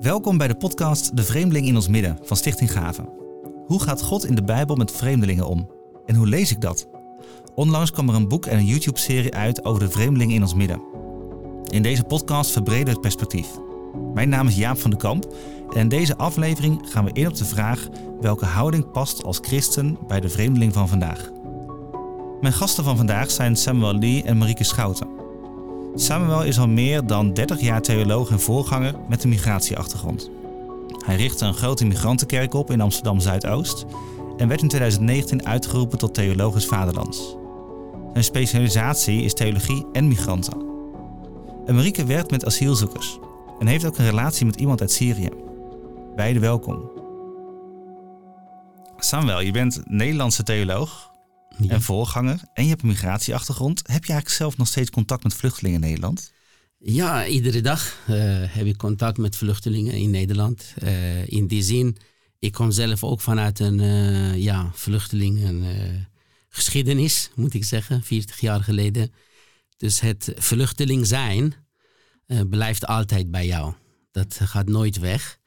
Welkom bij de podcast De Vreemdeling in ons midden van Stichting Gaven. Hoe gaat God in de Bijbel met vreemdelingen om? En hoe lees ik dat? Onlangs kwam er een boek en een YouTube-serie uit over de vreemdelingen in ons midden. In deze podcast verbreden we het perspectief. Mijn naam is Jaap van den Kamp en in deze aflevering gaan we in op de vraag welke houding past als christen bij de vreemdeling van vandaag. Mijn gasten van vandaag zijn Samuel Lee en Marieke Schouten. Samuel is al meer dan 30 jaar theoloog en voorganger met een migratieachtergrond. Hij richtte een grote migrantenkerk op in Amsterdam Zuidoost en werd in 2019 uitgeroepen tot theologisch vaderlands. Zijn specialisatie is theologie en migranten. En Marieke werkt met asielzoekers en heeft ook een relatie met iemand uit Syrië. Beide welkom. Samuel, je bent Nederlandse theoloog en voorganger en je hebt een migratieachtergrond. Heb je eigenlijk zelf nog steeds contact met vluchtelingen in Nederland? Ja, iedere dag uh, heb ik contact met vluchtelingen in Nederland. Uh, in die zin, ik kom zelf ook vanuit een uh, ja, vluchtelingengeschiedenis, moet ik zeggen, 40 jaar geleden. Dus het vluchteling zijn blijft altijd bij jou. Dat gaat nooit weg.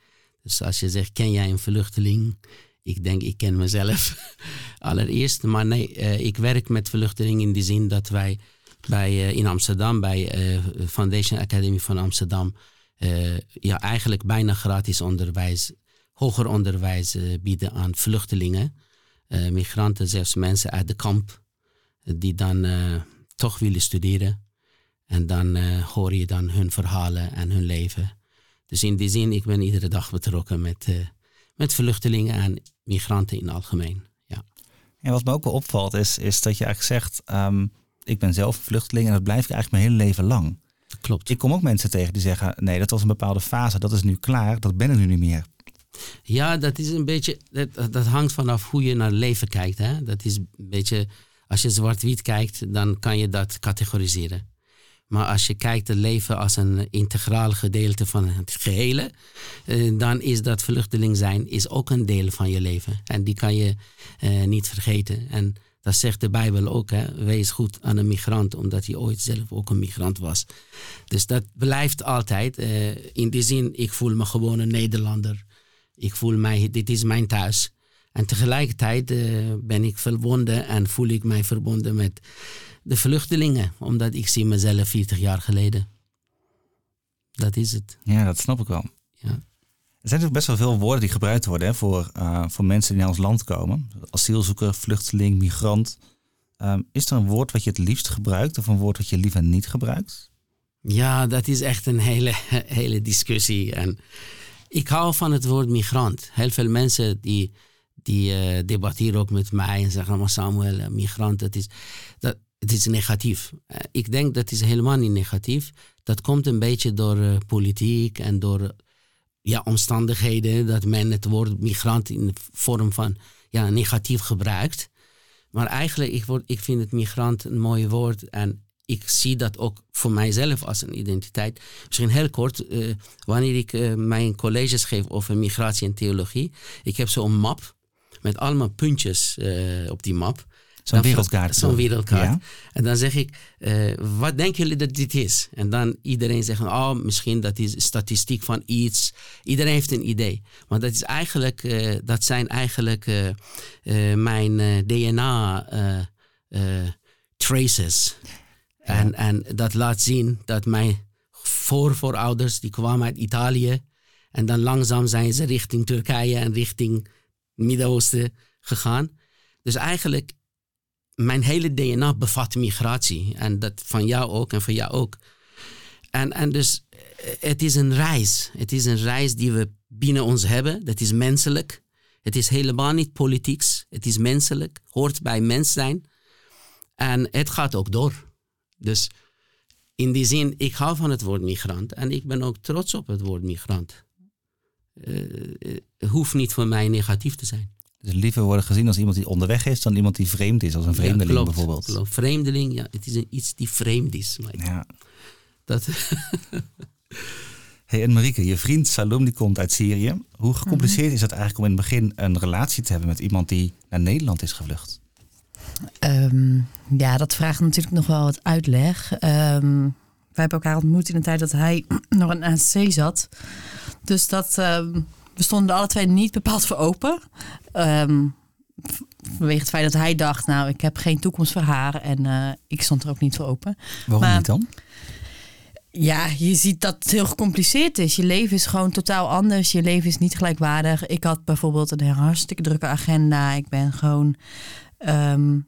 Dus als je zegt, ken jij een vluchteling? Ik denk, ik ken mezelf allereerst. Maar nee, uh, ik werk met vluchtelingen in die zin dat wij bij, uh, in Amsterdam, bij uh, Foundation Academy van Amsterdam, ja, eigenlijk bijna gratis onderwijs, hoger onderwijs bieden aan vluchtelingen, migranten, zelfs mensen uit de kamp, die dan toch willen studeren. En dan hoor je dan hun verhalen en hun leven. Dus in die zin, ik ben iedere dag betrokken met, met vluchtelingen en migranten in het algemeen. Ja. En wat me ook wel opvalt is, is dat je eigenlijk zegt, um, ik ben zelf een vluchteling en dat blijf ik eigenlijk mijn hele leven lang. Klopt. Ik kom ook mensen tegen die zeggen, nee, dat was een bepaalde fase, dat is nu klaar, dat ben ik nu niet meer. Ja, dat is een beetje, dat, dat hangt vanaf hoe je naar het leven kijkt. Hè? Dat is een beetje, als je zwart-wit kijkt, dan kan je dat categoriseren. Maar als je kijkt het leven als een integraal gedeelte van het gehele, eh, dan is dat vluchteling zijn is ook een deel van je leven. En die kan je eh, niet vergeten. En dat zegt de Bijbel ook. Hè? Wees goed aan een migrant, omdat hij ooit zelf ook een migrant was. Dus dat blijft altijd. Uh, in die zin, ik voel me gewoon een Nederlander. Ik voel mij, dit is mijn thuis. En tegelijkertijd ben ik verbonden en voel ik mij verbonden met de vluchtelingen, omdat ik zie mezelf 40 jaar geleden. Dat is het. Ja, dat snap ik wel. Ja. Er zijn natuurlijk best wel veel woorden die gebruikt worden hè, voor, uh, voor mensen die naar ons land komen. Asielzoeker, vluchteling, migrant. Um, is er een woord wat je het liefst gebruikt of een woord wat je liever niet gebruikt? Ja, dat is echt een hele, hele discussie. En ik hou van het woord migrant. Heel veel mensen die, die uh, debatteren ook met mij en zeggen: maar Samuel, migrant, dat is. Dat, het is negatief. Eh, ik denk dat is helemaal niet negatief. Dat komt een beetje door uh, politiek en door ja, omstandigheden dat men het woord migrant in de vorm van ja, negatief gebruikt. Maar eigenlijk, ik, word, ik vind het migrant een mooi woord en ik zie dat ook voor mijzelf als een identiteit. Misschien heel kort, wanneer ik mijn colleges geef over migratie en theologie, ik heb zo'n map met allemaal puntjes op die map. Zo'n wereldkaart. Zo'n wereldkaart. En dan zeg ik, uh, wat denken jullie dat dit is? En dan iedereen zegt, oh, misschien dat is statistiek van iets. Iedereen heeft een idee. Maar dat, is eigenlijk, uh, dat zijn eigenlijk uh, mijn DNA traces. Ja. En, en dat laat zien dat mijn voorvoorouders, die kwamen uit Italië. En dan langzaam zijn ze richting Turkije en richting Midden-Oosten gegaan. Dus eigenlijk mijn hele DNA bevat migratie. En dat van jou ook en van jou ook. En, en dus eh, het is een reis. Het is een reis die we binnen ons hebben. Dat is menselijk. Het is helemaal niet politieks. Het is menselijk. Hoort bij mens zijn. En het gaat ook door. Dus in die zin, ik hou van het woord migrant. En ik ben ook trots op het woord migrant. Het hoeft niet voor mij negatief te zijn. Dus liever worden gezien als iemand die onderweg is dan iemand die vreemd is, als een vreemdeling ja, klopt, bijvoorbeeld. Klopt. Vreemdeling, ja, het is een, iets die vreemd is. Maar ja. Dat. hey, en Marieke, je vriend Salom die komt uit Syrië. Hoe gecompliceerd mm -hmm. is het eigenlijk om in het begin een relatie te hebben met iemand die naar Nederland is gevlucht? Um, ja, dat vraagt natuurlijk nog wel wat uitleg. Um, wij hebben elkaar ontmoet in de tijd dat hij nog een ANC zat. Dus dat, ehm, we stonden alle twee niet bepaald voor open. Ehm, vanwege het feit dat hij dacht, nou, ik heb geen toekomst voor haar. En eh, ik stond er ook niet voor open. Waarom Maar- niet dan? Ja, je ziet dat het heel gecompliceerd is. Je leven is gewoon totaal anders. Je leven is niet gelijkwaardig. Ik had bijvoorbeeld een hartstikke drukke agenda. Ik ben gewoon. ehm,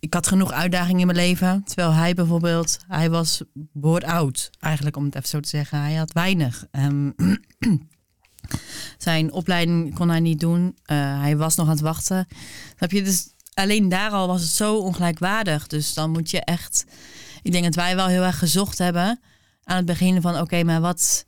ik had genoeg uitdagingen in mijn leven. Terwijl hij bijvoorbeeld, hij was behoort oud, eigenlijk om het even zo te zeggen. Hij had weinig. Ehm, zijn opleiding kon hij niet doen. Eh, hij was nog aan het wachten. Heb je dus alleen daar al was het zo ongelijkwaardig. Dus dan moet je echt. Ik denk dat wij wel heel erg gezocht hebben aan het begin van oké, maar wat,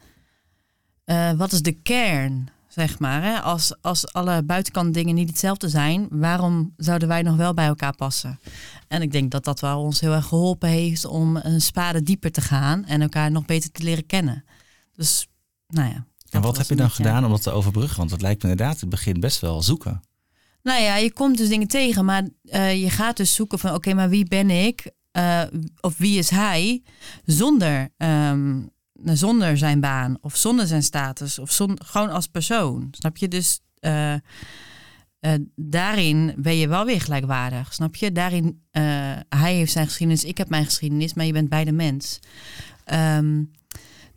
eh, wat is de kern? Zeg maar, hè? Als, als alle buitenkant dingen niet hetzelfde zijn, waarom zouden wij nog wel bij elkaar passen? En ik denk dat dat wel ons heel erg geholpen heeft om een spade dieper te gaan en elkaar nog beter te leren kennen. Dus, nou ja. En wat heb je dan gedaan om dat te overbruggen? Want het lijkt me inderdaad in het begin best wel zoeken. Nou ja, je komt dus dingen tegen, maar eh, je gaat dus zoeken van oké, maar wie ben ik? Eh, of wie is hij? Zonder, ehm, zonder zijn baan of zonder zijn status of zon, gewoon als persoon. Snap je? Dus eh, daarin ben je wel weer gelijkwaardig. Snap je? Daarin, hij heeft zijn geschiedenis, ik heb mijn geschiedenis, maar je bent beide mens. Ehm,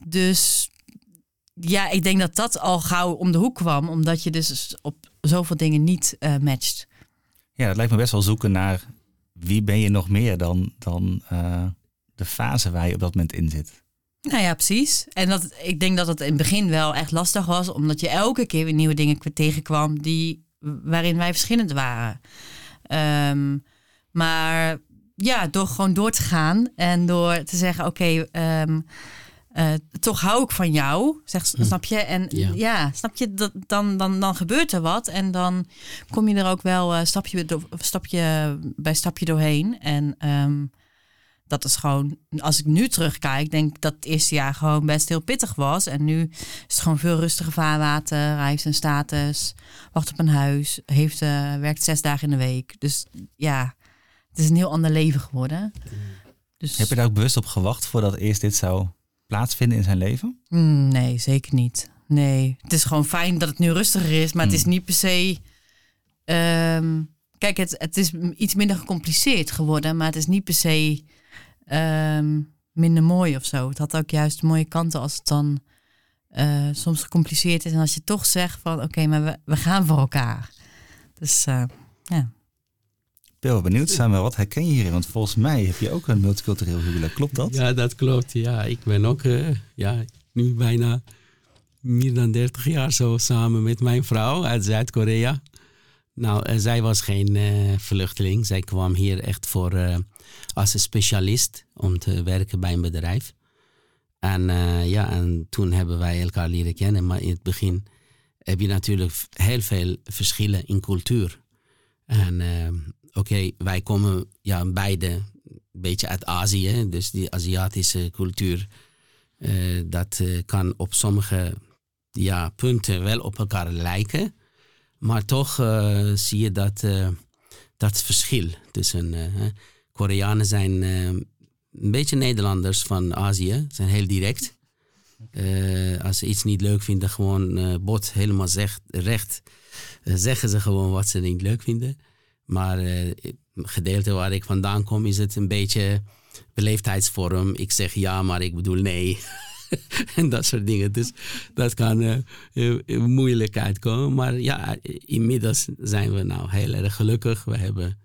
dus ja, ik denk dat dat al gauw om de hoek kwam, omdat je dus op zoveel dingen niet eh, matcht. Ja, dat lijkt me best wel zoeken naar wie ben je nog meer dan, dan eh, de fase waar je op dat moment in zit. Nou ja, precies. En dat, ik denk dat het in het begin wel echt lastig was, omdat je elke keer weer nieuwe dingen tegenkwam die, waarin wij verschillend waren. Ehm, maar ja, door gewoon door te gaan en door te zeggen: Oké, ehm, eh, toch hou ik van jou, zeg, snap je? En ja, Ja. snap je, dat, dan, dan, dan gebeurt er wat en dan kom je er ook wel eh, stapje, door- stapje bij stapje doorheen. En ehm, dat is gewoon, als ik nu terugkijk, denk ik dat het eerste jaar gewoon best heel pittig was. En nu is het gewoon veel rustiger vaarwater. Hij heeft zijn status, wacht op een huis, heeft, eh, werkt zes dagen in de week. Dus ja, het is een heel ander leven geworden. Dus, Heb je daar ook bewust op gewacht voordat eerst dit zou plaatsvinden in zijn leven? Mm, nee, zeker niet. Nee, het is gewoon fijn dat het nu rustiger is, maar het is niet per se. ehm, kijk, het, het is iets minder gecompliceerd geworden, maar het is niet per se ehm, minder mooi of zo. Het had ook juist mooie kanten als het dan eh, soms gecompliceerd is en als je toch zegt van oké, maar we, we gaan voor elkaar. Dus eh, ja. Ben wel benieuwd, Samuel, wat herken je hierin? Want volgens mij heb je ook een multicultureel huwelijk, klopt dat? Ja, dat klopt. Ja, ik ben ook eh, ja, nu bijna meer dan 30 jaar zo samen met mijn vrouw uit Zuid-Korea. Nou, eh, zij was geen eh, vluchteling. Zij kwam hier echt voor, als een specialist om te werken bij een bedrijf. En, ja, en toen hebben wij elkaar leren kennen. Maar in het begin heb je natuurlijk heel veel verschillen in cultuur. En oké, wij komen ja, beide een beetje uit Azië. Dus die Aziatische cultuur, eh, dat eh, kan op sommige ja, punten wel op elkaar lijken. Maar toch eh, zie je dat, dat verschil tussen... Koreanen zijn een beetje Nederlanders van Azië, zijn heel direct. Als ze iets niet leuk vinden, gewoon eh, bot helemaal zegt, recht zeggen ze gewoon wat ze niet leuk vinden. Maar eh, het gedeelte waar ik vandaan kom is het een beetje beleefdheidsvorm. Ik zeg ja, maar ik bedoel nee. en dat soort dingen. Dus dat kan eh, eh, moeilijk uitkomen. Maar ja, inmiddels zijn we nou heel erg gelukkig. We hebben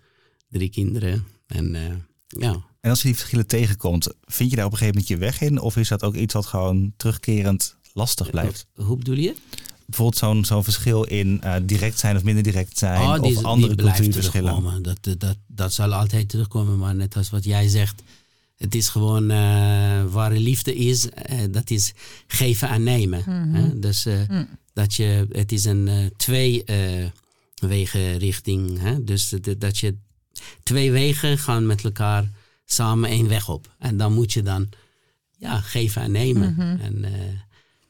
drie kinderen. En eh, ja, En als je die verschillen tegenkomt, vind je daar op een gegeven moment je weg in? Of is dat ook iets wat gewoon terugkerend lastig blijft? hoe bedoel je? Bijvoorbeeld zo'n zo'n verschil in eh, direct zijn of minder direct zijn. Oh, die, of andere die blijft cultuurverschillen. terugkomen. Dat, dat, dat, dat zal altijd terugkomen. Maar net als wat jij zegt, het is gewoon eh, waar liefde is, eh, dat is geven en nemen. hè? Dus eh, dat je, het is een eh, twee eh, wegen richting. Hè? Dus dat- dat je twee wegen gaan met elkaar samen één weg op. En dan moet je dan ja, geven en nemen. En eh,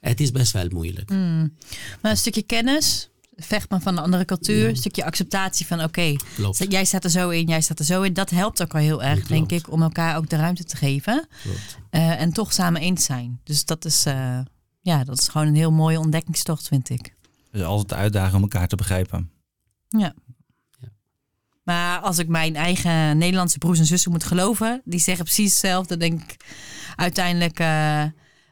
het is best wel moeilijk. Maar een stukje kennis, vecht maar van een andere cultuur, een stukje acceptatie van oké, jij staat er zo in, jij staat er zo in. Dat helpt ook al heel erg, Klopt. denk ik, om elkaar ook de ruimte te geven. Eh, en toch samen eens zijn. Dus dat is, eh, ja, dat is gewoon een heel mooie ontdekkingstocht, vind ik. Dus altijd de uitdaging om elkaar te begrijpen. Ja. Ja. Maar als ik mijn eigen Nederlandse broers en zussen moet geloven, die zeggen precies hetzelfde. Denk ik, uiteindelijk eh,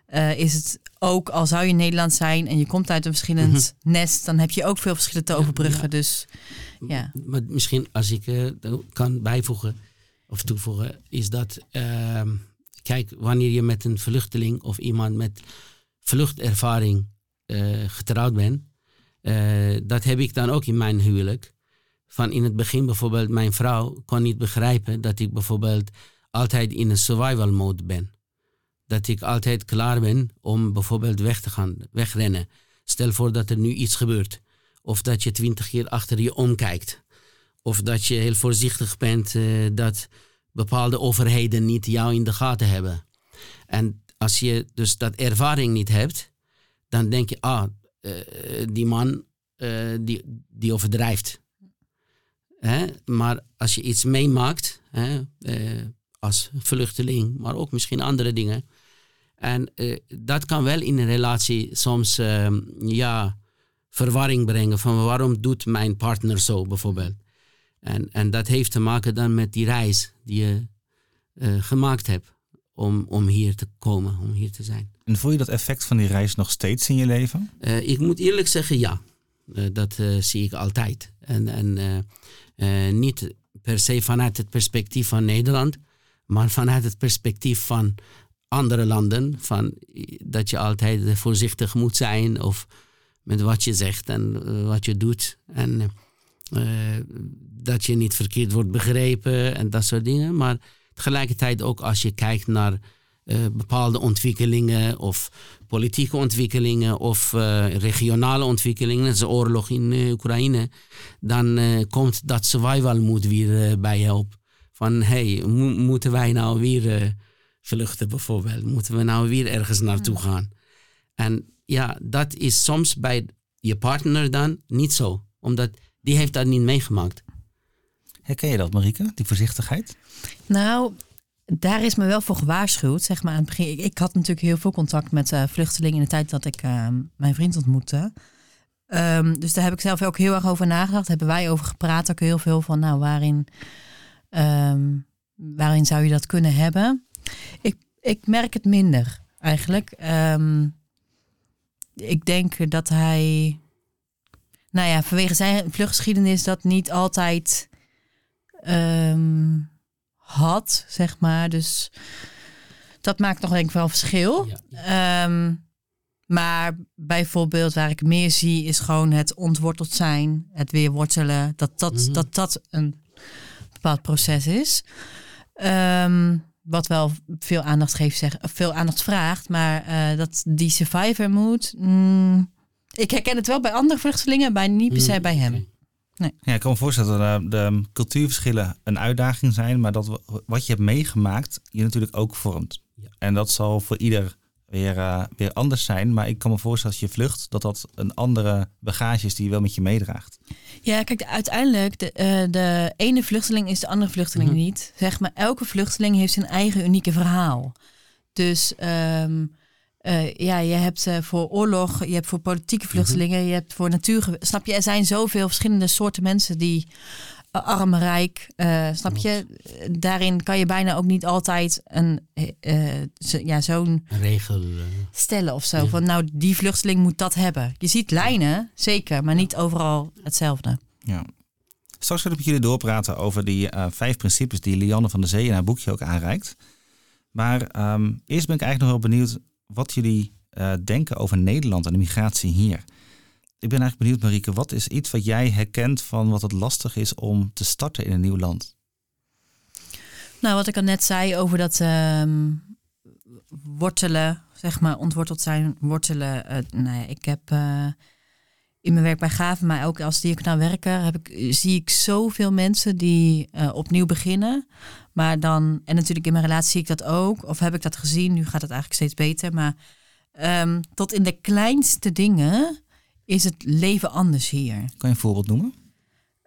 eh, is het ook, al zou je Nederlands zijn en je komt uit een verschillend nest, dan heb je ook veel verschillen te Mhm. Overbruggen. ja. Dus ja. Maar misschien als ik eh, kan bijvoegen of toevoegen, is dat, ehm, kijk, wanneer je met een vluchteling of iemand met vluchtervaring eh, getrouwd bent, dat heb ik dan ook in mijn huwelijk. Van in het begin bijvoorbeeld, mijn vrouw kon niet begrijpen dat ik bijvoorbeeld altijd in een survival mode ben. Dat ik altijd klaar ben om bijvoorbeeld weg te gaan, wegrennen. Stel voor dat er nu iets gebeurt. Of dat je twintig keer achter je omkijkt. Of dat je heel voorzichtig bent eh, dat bepaalde overheden niet jou in de gaten hebben. En als je dus dat ervaring niet hebt, dan denk je, ah, eh, die man eh, die, die overdrijft. Hè? Maar als je iets meemaakt, hè, als vluchteling, maar ook misschien andere dingen. En eh, dat kan wel in een relatie soms ehm, ja, verwarring brengen van waarom doet mijn partner zo bijvoorbeeld. En, en dat heeft te maken dan met die reis die je eh, gemaakt hebt om, om hier te komen, om hier te zijn. En voel je dat effect van die reis nog steeds in je leven? Eh, ik moet eerlijk zeggen, ja. Dat zie ik altijd. En, en niet per se vanuit het perspectief van Nederland, maar vanuit het perspectief van andere landen. Van, dat je altijd voorzichtig moet zijn of met wat je zegt en eh, wat je doet. En eh, dat je niet verkeerd wordt begrepen en dat soort dingen. Maar tegelijkertijd ook als je kijkt naar eh, bepaalde ontwikkelingen of politieke ontwikkelingen of regionale ontwikkelingen, de oorlog in Oekraïne, dan komt dat survival moed weer bij je. Van hey, mo- moeten wij nou weer vluchten bijvoorbeeld? Moeten we nou weer ergens naartoe gaan? En ja, dat is soms bij je partner dan niet zo, omdat die heeft dat niet meegemaakt. Herken je dat, Marieke, die voorzichtigheid? Nou, daar is me wel voor gewaarschuwd. Zeg maar, aan het begin. Ik, ik had natuurlijk heel veel contact met eh, vluchtelingen in de tijd dat ik eh, mijn vriend ontmoette. Ehm, dus daar heb ik zelf ook heel erg over nagedacht. Hebben wij over gepraat ook heel veel van, nou, waarin, ehm, waarin zou je dat kunnen hebben? Ik, merk het minder eigenlijk. Ehm, ik denk dat hij, nou ja, vanwege zijn vluchtgeschiedenis dat niet altijd ehm, had, zeg maar. Dus dat maakt nog denk ik wel verschil. Ja. Ehm, maar bijvoorbeeld waar ik meer zie is gewoon het ontworteld zijn, het weer wortelen, dat dat, Mhm. dat, dat een bepaald proces is. Ehm, wat wel veel aandacht geeft, zeg, veel aandacht vraagt, maar eh, dat die survivor moet. mm, ik herken het wel bij andere vluchtelingen, maar niet per se Mm, bij hem. oké. Ja, ik kan me voorstellen dat de, de cultuurverschillen een uitdaging zijn, maar dat wat je hebt meegemaakt je natuurlijk ook vormt. Ja. En dat zal voor ieder weer, eh, weer anders zijn, maar ik kan me voorstellen als je vlucht, dat dat een andere bagage is die je wel met je meedraagt. Ja, kijk, de- uiteindelijk, de, eh, de ene vluchteling is de andere vluchteling Mhm. niet. Zeg maar, elke vluchteling heeft zijn eigen unieke verhaal. Dus ehm, eh, ja, je hebt eh, voor oorlog, je hebt voor politieke vluchtelingen, je hebt voor natuur. Snap je, er zijn zoveel verschillende soorten mensen die arm, rijk, eh, snap je? Daarin kan je bijna ook niet altijd een, eh, zo- ja, zo'n regel. eh, stellen of zo. Ja. Van nou, die vluchteling moet dat hebben. Je ziet lijnen, zeker, maar niet overal hetzelfde. Ja. Straks wil ik met jullie doorpraten over die eh, vijf principes die Lianne van der Zee in haar boekje ook aanreikt. Maar ehm, eerst ben ik eigenlijk nog wel benieuwd wat jullie eh, denken over Nederland en de migratie hier. Ik ben eigenlijk benieuwd, Marieke, wat is iets wat jij herkent van wat het lastig is om te starten in een nieuw land? Nou, wat ik al net zei over dat ehm, wortelen, zeg maar, ontworteld zijn, wortelen. eh, nou ja, ik heb eh, in mijn werk bij Gaven, maar ook als diaconaal werker, heb ik, zie ik zoveel mensen die eh, opnieuw beginnen. Maar dan, en natuurlijk in mijn relatie zie ik dat ook, of heb ik dat gezien, nu gaat het eigenlijk steeds beter. Maar ehm, tot in de kleinste dingen is het leven anders hier. Kan je een voorbeeld noemen?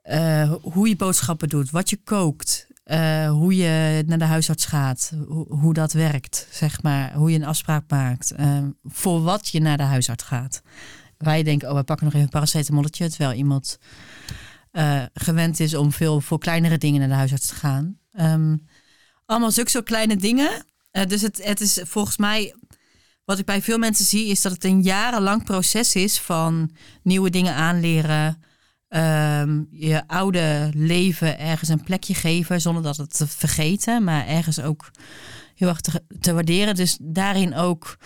Eh, hoe je boodschappen doet, wat je kookt. eh, hoe je naar de huisarts gaat, hoe, hoe dat werkt, zeg maar, hoe je een afspraak maakt, eh, voor wat je naar de huisarts gaat. Wij denken, oh, we pakken nog even een paracetamolletje, terwijl iemand gewend is om veel voor kleinere dingen naar de huisarts te gaan. Ehm, allemaal zulke soort kleine dingen. dus het, het is volgens mij, wat ik bij veel mensen zie, is dat het een jarenlang proces is van nieuwe dingen aanleren, Ehm, je oude leven ergens een plekje geven zonder dat het te vergeten, maar ergens ook heel erg te, te, waarderen. Dus daarin ook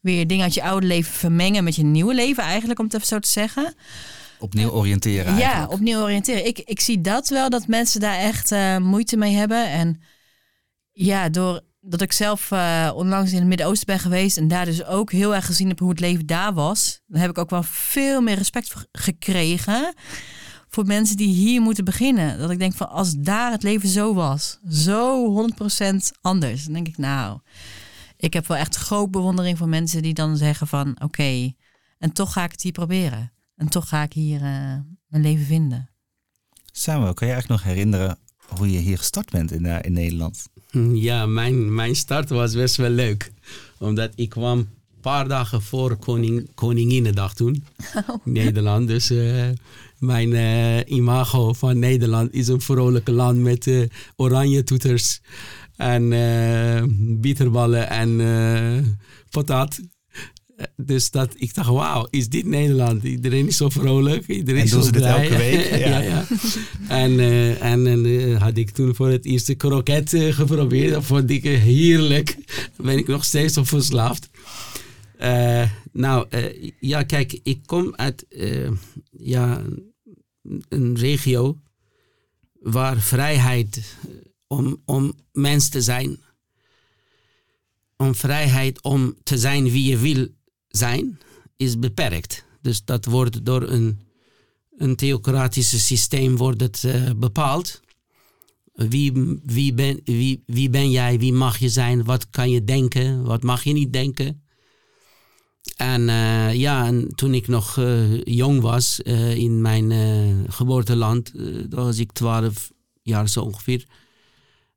weer dingen uit je oude leven vermengen met je nieuwe leven, eigenlijk, om het even zo te zeggen. Opnieuw oriënteren. Eigenlijk. Ja, opnieuw oriënteren. Ik, ik zie dat wel, dat mensen daar echt uh, moeite mee hebben. En ja, door dat ik zelf uh, onlangs in het Midden-Oosten ben geweest en daar dus ook heel erg gezien heb hoe het leven daar was, dan heb ik ook wel veel meer respect gekregen voor mensen die hier moeten beginnen. Dat ik denk van als daar het leven zo was, zo 100% anders, dan denk ik nou, ik heb wel echt groot bewondering voor mensen die dan zeggen van oké, en toch ga ik het hier proberen. En toch ga ik hier uh, mijn leven vinden. Samuel, kan je eigenlijk nog herinneren hoe je hier gestart bent in, uh, in Nederland? Ja, mijn, mijn start was best wel leuk. Omdat ik kwam een paar dagen voor koning, Koninginnedag toen. Oh. Nederland. Dus uh, mijn uh, imago van Nederland is een vrolijke land met uh, oranje toeters. En bitterballen en patat. Dus dat ik dacht, wauw, is dit Nederland? Iedereen is zo vrolijk. Iedereen en doen ze dit elke week? Ja. ja, ja. En, uh, en, uh, had ik toen voor het eerst kroket uh, geprobeerd. Dat vond ik heerlijk. Ben ik nog steeds op verslaafd. nou, ja, kijk, ik kom uit ja, een regio waar vrijheid om, om mens te zijn, om vrijheid om te zijn wie je wil zijn, is beperkt. Dus dat wordt door een, een theocratische systeem wordt het, uh, bepaald. Wie, wie, ben, wie, wie ben jij? Wie mag je zijn? Wat kan je denken? Wat mag je niet denken? En uh, ja, en toen ik nog uh, jong was in mijn geboorteland, dan was ik twaalf jaar zo ongeveer,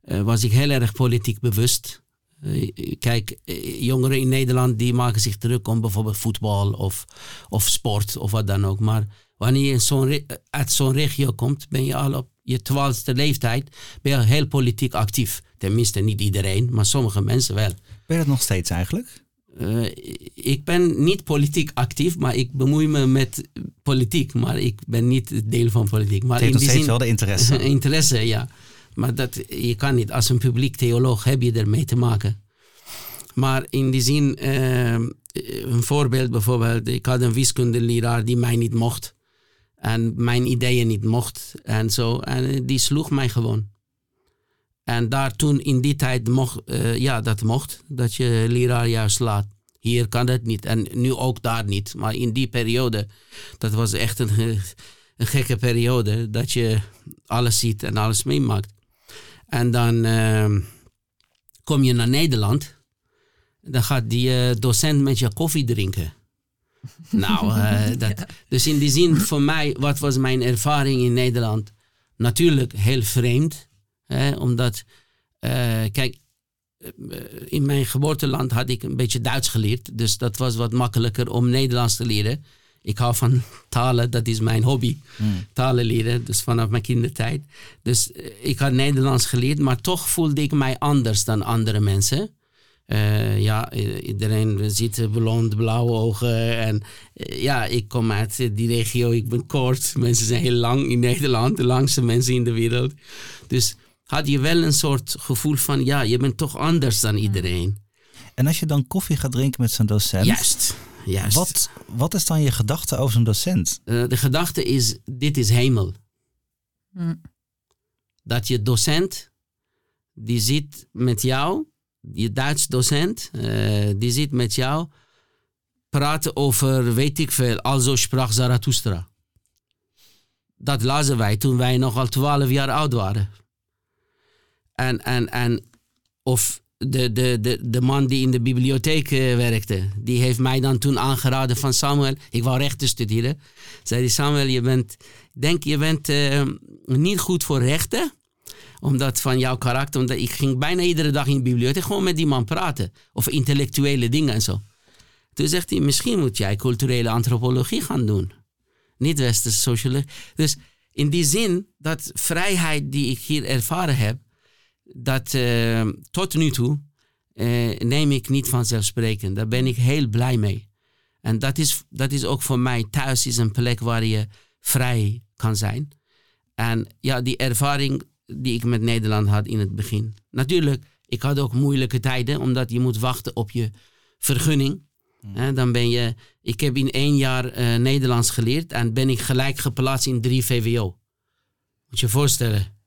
was ik heel erg politiek bewust. Eh, kijk, eh, jongeren in Nederland die maken zich druk om bijvoorbeeld voetbal of, of sport of wat dan ook. Maar wanneer je zo'n uit zo'n regio komt, ben je al op je twaalfde leeftijd ben je heel politiek actief. Tenminste, niet iedereen, maar sommige mensen wel. Ben je dat nog steeds eigenlijk? Uh, ik ben niet politiek actief, maar ik bemoei me met politiek. Maar ik ben niet deel van politiek. Maar het heeft nog steeds wel de interesse. interesse, ja. Maar dat, je kan niet, als een publiek theoloog heb je ermee te maken. Maar in die zin, uh, een voorbeeld bijvoorbeeld, ik had een wiskundeleraar die mij niet mocht. En mijn ideeën niet mocht en zo. En die sloeg mij gewoon. En daar toen in die tijd mocht, uh, ja, dat mocht, dat je leraar juist laat. Hier kan dat niet en nu ook daar niet. Maar in die periode, dat was echt een, een gekke periode, dat je alles ziet en alles meemaakt. En dan uh, kom je naar Nederland. Dan gaat die uh, docent met je koffie drinken. nou, uh, dat, dus in die zin voor mij, wat was mijn ervaring in Nederland? Natuurlijk heel vreemd. Hè, omdat, eh, kijk, in mijn geboorteland had ik een beetje Duits geleerd. Dus dat was wat makkelijker om Nederlands te leren. Ik hou van talen, dat is mijn hobby. Hmm. Talen leren, dus vanaf mijn kindertijd. Dus eh, ik had Nederlands geleerd, maar toch voelde ik mij anders dan andere mensen. Uh, ja, iedereen ziet blond, blauwe ogen. En uh, ja, ik kom uit die regio, ik ben kort. Mensen zijn heel lang in Nederland, de langste mensen in de wereld. Dus had je wel een soort gevoel van, ja, je bent toch anders dan hmm. iedereen. En als je dan koffie gaat drinken met zo'n docent. Juist. Juist. Wat, wat is dan je gedachte over zo'n docent? Uh, de gedachte is, dit is hemel. Mm. Dat je docent, die zit met jou, je Duits docent, uh, die zit met jou, praten over, weet ik veel, also sprak Zarathustra. Dat lazen wij toen wij nogal twaalf jaar oud waren. En, en, en of de, de, de, de man die in de bibliotheek uh, werkte, die heeft mij dan toen aangeraden van Samuel, ik wou rechten studeren. Zei die Samuel, je bent, denk je bent uh, niet goed voor rechten, Omdat van jouw karakter, omdat ik ging bijna iedere dag in de bibliotheek gewoon met die man praten. Over intellectuele dingen en zo. Toen zegt hij, misschien moet jij culturele antropologie gaan doen. Niet westerse sociologie. Dus in die zin, dat vrijheid die ik hier ervaren heb, dat uh, tot nu toe uh, neem ik niet vanzelfsprekend. Daar ben ik heel blij mee. En dat is, dat is ook voor mij thuis is een plek waar je vrij kan zijn. En ja, die ervaring die ik met Nederland had in het begin. Natuurlijk, ik had ook moeilijke tijden, omdat je moet wachten op je vergunning. Hmm. dan ben je, ik heb in één jaar uh, Nederlands geleerd en ben ik gelijk geplaatst in drie VWO. Moet je je voorstellen.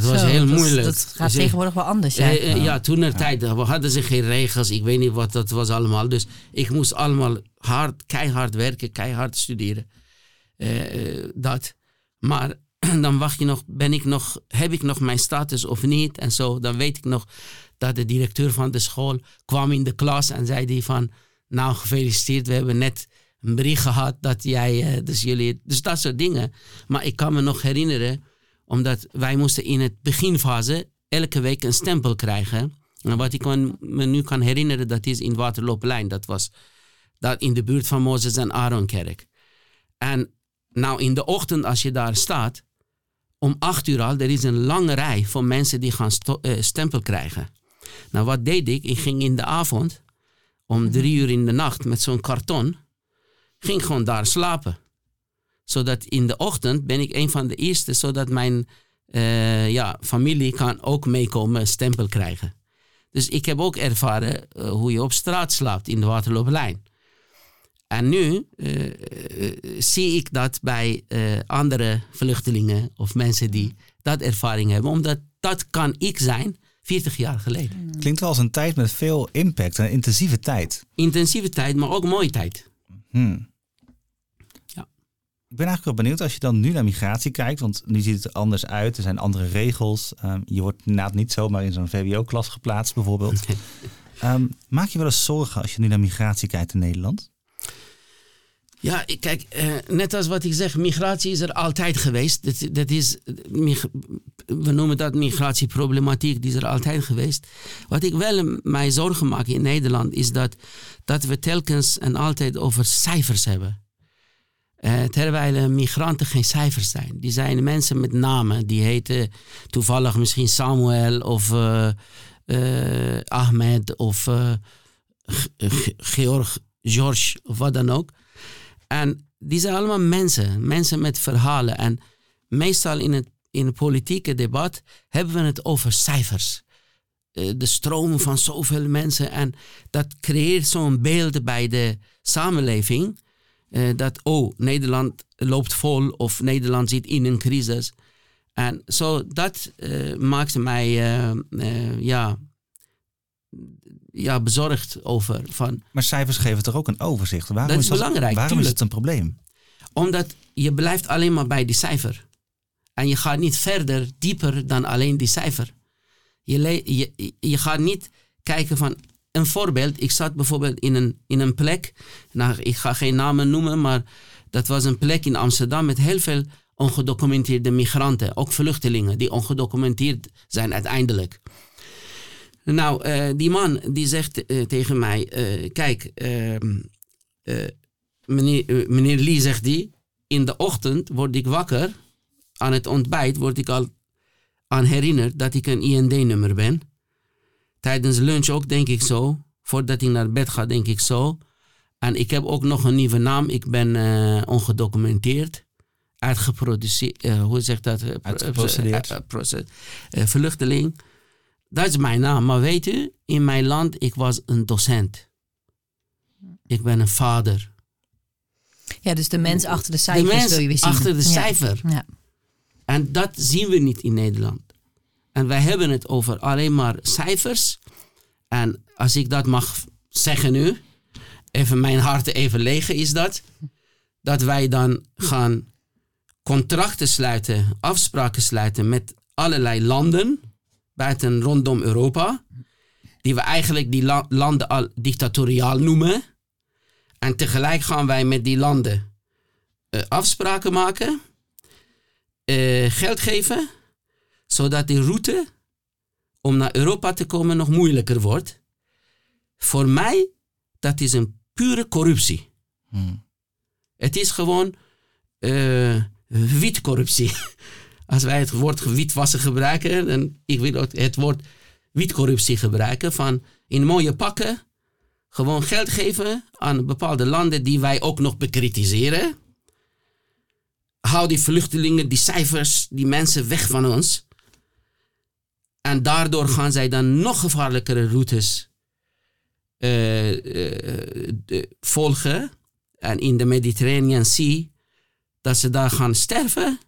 Dat was heel moeilijk. Dat gaat dus, tegenwoordig wel anders. Ja, uh, ja toen er tijd we hadden ze geen regels. Ik weet niet wat dat was allemaal. Dus ik moest allemaal hard, keihard werken, keihard studeren. Dat. Maar dan wacht je nog, ben ik nog, heb ik nog mijn status of niet? En zo, dan weet ik nog dat de directeur van de school kwam in de klas en zei die van, nou gefeliciteerd, we hebben net een bericht gehad dat jij, dus jullie, dus dat soort dingen. Maar ik kan me nog herinneren, omdat wij moesten in het beginfase elke week een stempel krijgen. En wat ik me nu kan herinneren, dat is in Waterlooplijn. Dat was dat in de buurt van Mozes en Aaronkerk. En nou in de ochtend als je daar staat, om acht uur al, er is een lange rij van mensen die gaan uh, stempel krijgen. Nou wat deed ik? Ik ging in de avond, om drie uur in de nacht, met zo'n karton, ging gewoon daar slapen zodat in de ochtend ben ik een van de eerste, zodat mijn uh, ja, familie kan ook meekomen, stempel krijgen. Dus ik heb ook ervaren uh, hoe je op straat slaapt in de Waterlooplijn. En nu uh, zie ik dat bij andere vluchtelingen of mensen die dat ervaring hebben, omdat dat kan ik zijn 40 jaar geleden. Klinkt wel als een tijd met veel impact, een intensieve tijd. Intensieve tijd, maar ook mooie tijd. Hmm. Ik ben eigenlijk wel benieuwd als je dan nu naar migratie kijkt, want nu ziet het er anders uit. Er zijn andere regels. Um, je wordt inderdaad niet zomaar in zo'n VWO-klas geplaatst, bijvoorbeeld. um, maak je wel eens zorgen als je nu naar migratie kijkt in Nederland? Ja, kijk, uh, net als wat ik zeg, migratie is er altijd geweest. Dat, dat is, we noemen dat migratieproblematiek, die is er altijd geweest. Wat ik wel mij zorgen maak in Nederland is dat, dat we telkens en altijd over cijfers hebben. Uh, terwijl migranten geen cijfers zijn. Die zijn mensen met namen. Die heten toevallig misschien Samuel of uh, uh, Ahmed of Georg, George of wat dan ook. En die zijn allemaal mensen. Mensen met verhalen. En meestal in het, in het politieke debat hebben we het over cijfers. de stromen van zoveel mensen. En dat creëert zo'n beeld bij de samenleving uh, dat, oh, Nederland loopt vol of Nederland zit in een crisis. En zo, dat uh, maakte mij uh, ja, ja, bezorgd over. Van, maar cijfers geven toch ook een overzicht? Waarom dat is, is belangrijk. Waarom is het een probleem? Omdat je blijft alleen maar bij die cijfer. En je gaat niet verder, dieper dan alleen die cijfer. Je, je, je gaat niet kijken van een voorbeeld. Ik zat bijvoorbeeld in een, in een plek. Nou, ik ga geen namen noemen, maar dat was een plek in Amsterdam met heel veel ongedocumenteerde migranten. Ook vluchtelingen die ongedocumenteerd zijn uiteindelijk. Nou, uh, die man die zegt uh, tegen mij: uh, Kijk, ehm, meneer, meneer Lee zegt die. In de ochtend word ik wakker. Aan het ontbijt word ik al aan herinnerd dat ik een IND-nummer ben. Tijdens lunch ook denk ik zo. Voordat ik naar bed ga, denk ik zo. En ik heb ook nog een nieuwe naam. Ik ben uh, ongedocumenteerd. Uitgeproduceerd. Uh, hoe zegt dat? Uh, Uitgeprocedeerd. vluchteling. Dat is mijn naam. Maar weet u, in mijn land, ik was een docent. Ik ben een vader. Ja, dus de mens achter de cijfers de mens wil je weer zien. achter de cijfer. Ja. En dat zien we niet in Nederland. En wij hebben het over alleen maar cijfers. En als ik dat mag zeggen nu, even mijn hart even legen is dat. Dat wij dan gaan contracten sluiten, afspraken sluiten met allerlei landen buiten rondom Europa. Die we eigenlijk die landen al dictatoriaal noemen. En tegelijk gaan wij met die landen uh, afspraken maken, uh, geld geven zodat die route om naar Europa te komen nog moeilijker wordt. Voor mij, dat is een pure corruptie. Hmm. Het is gewoon uh, wietcorruptie. Als wij het woord witwassen gebruiken, en ik wil het woord wietcorruptie gebruiken, van in mooie pakken gewoon geld geven aan bepaalde landen die wij ook nog bekritiseren. Hou die vluchtelingen, die cijfers, die mensen weg van ons. En daardoor gaan zij dan nog gevaarlijkere routes uh, uh, volgen. En in de Mediterranean Sea, dat ze daar gaan sterven.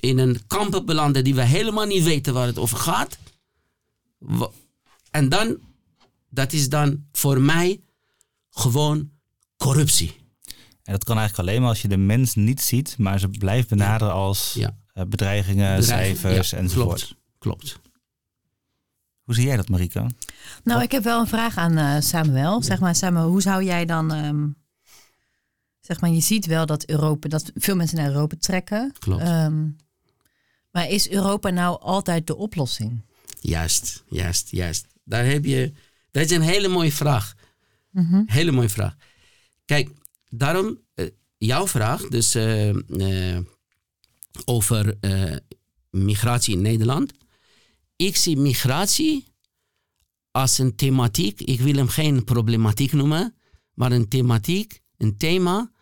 In een kampen belanden die we helemaal niet weten waar het over gaat. En dan, dat is dan voor mij gewoon corruptie. En dat kan eigenlijk alleen maar als je de mens niet ziet, maar ze blijft benaderen als ja. bedreigingen, cijfers ja, enzovoort. Klopt, klopt. Hoe zie jij dat, Marika? Nou, ik heb wel een vraag aan uh, Samuel. Zeg maar, Samuel, hoe zou jij dan... Um, zeg maar, je ziet wel dat Europa, dat veel mensen naar Europa trekken. Klopt. Um, maar is Europa nou altijd de oplossing? Juist, juist, juist. Daar heb je... Dat is een hele mooie vraag. Mm -hmm. Hele mooie vraag. Kijk, daarom, uh, jouw vraag, dus uh, uh, over migratie in Nederland ik zie migratie als een thematiek. Ik wil hem geen problematiek noemen, maar een thematiek, een thema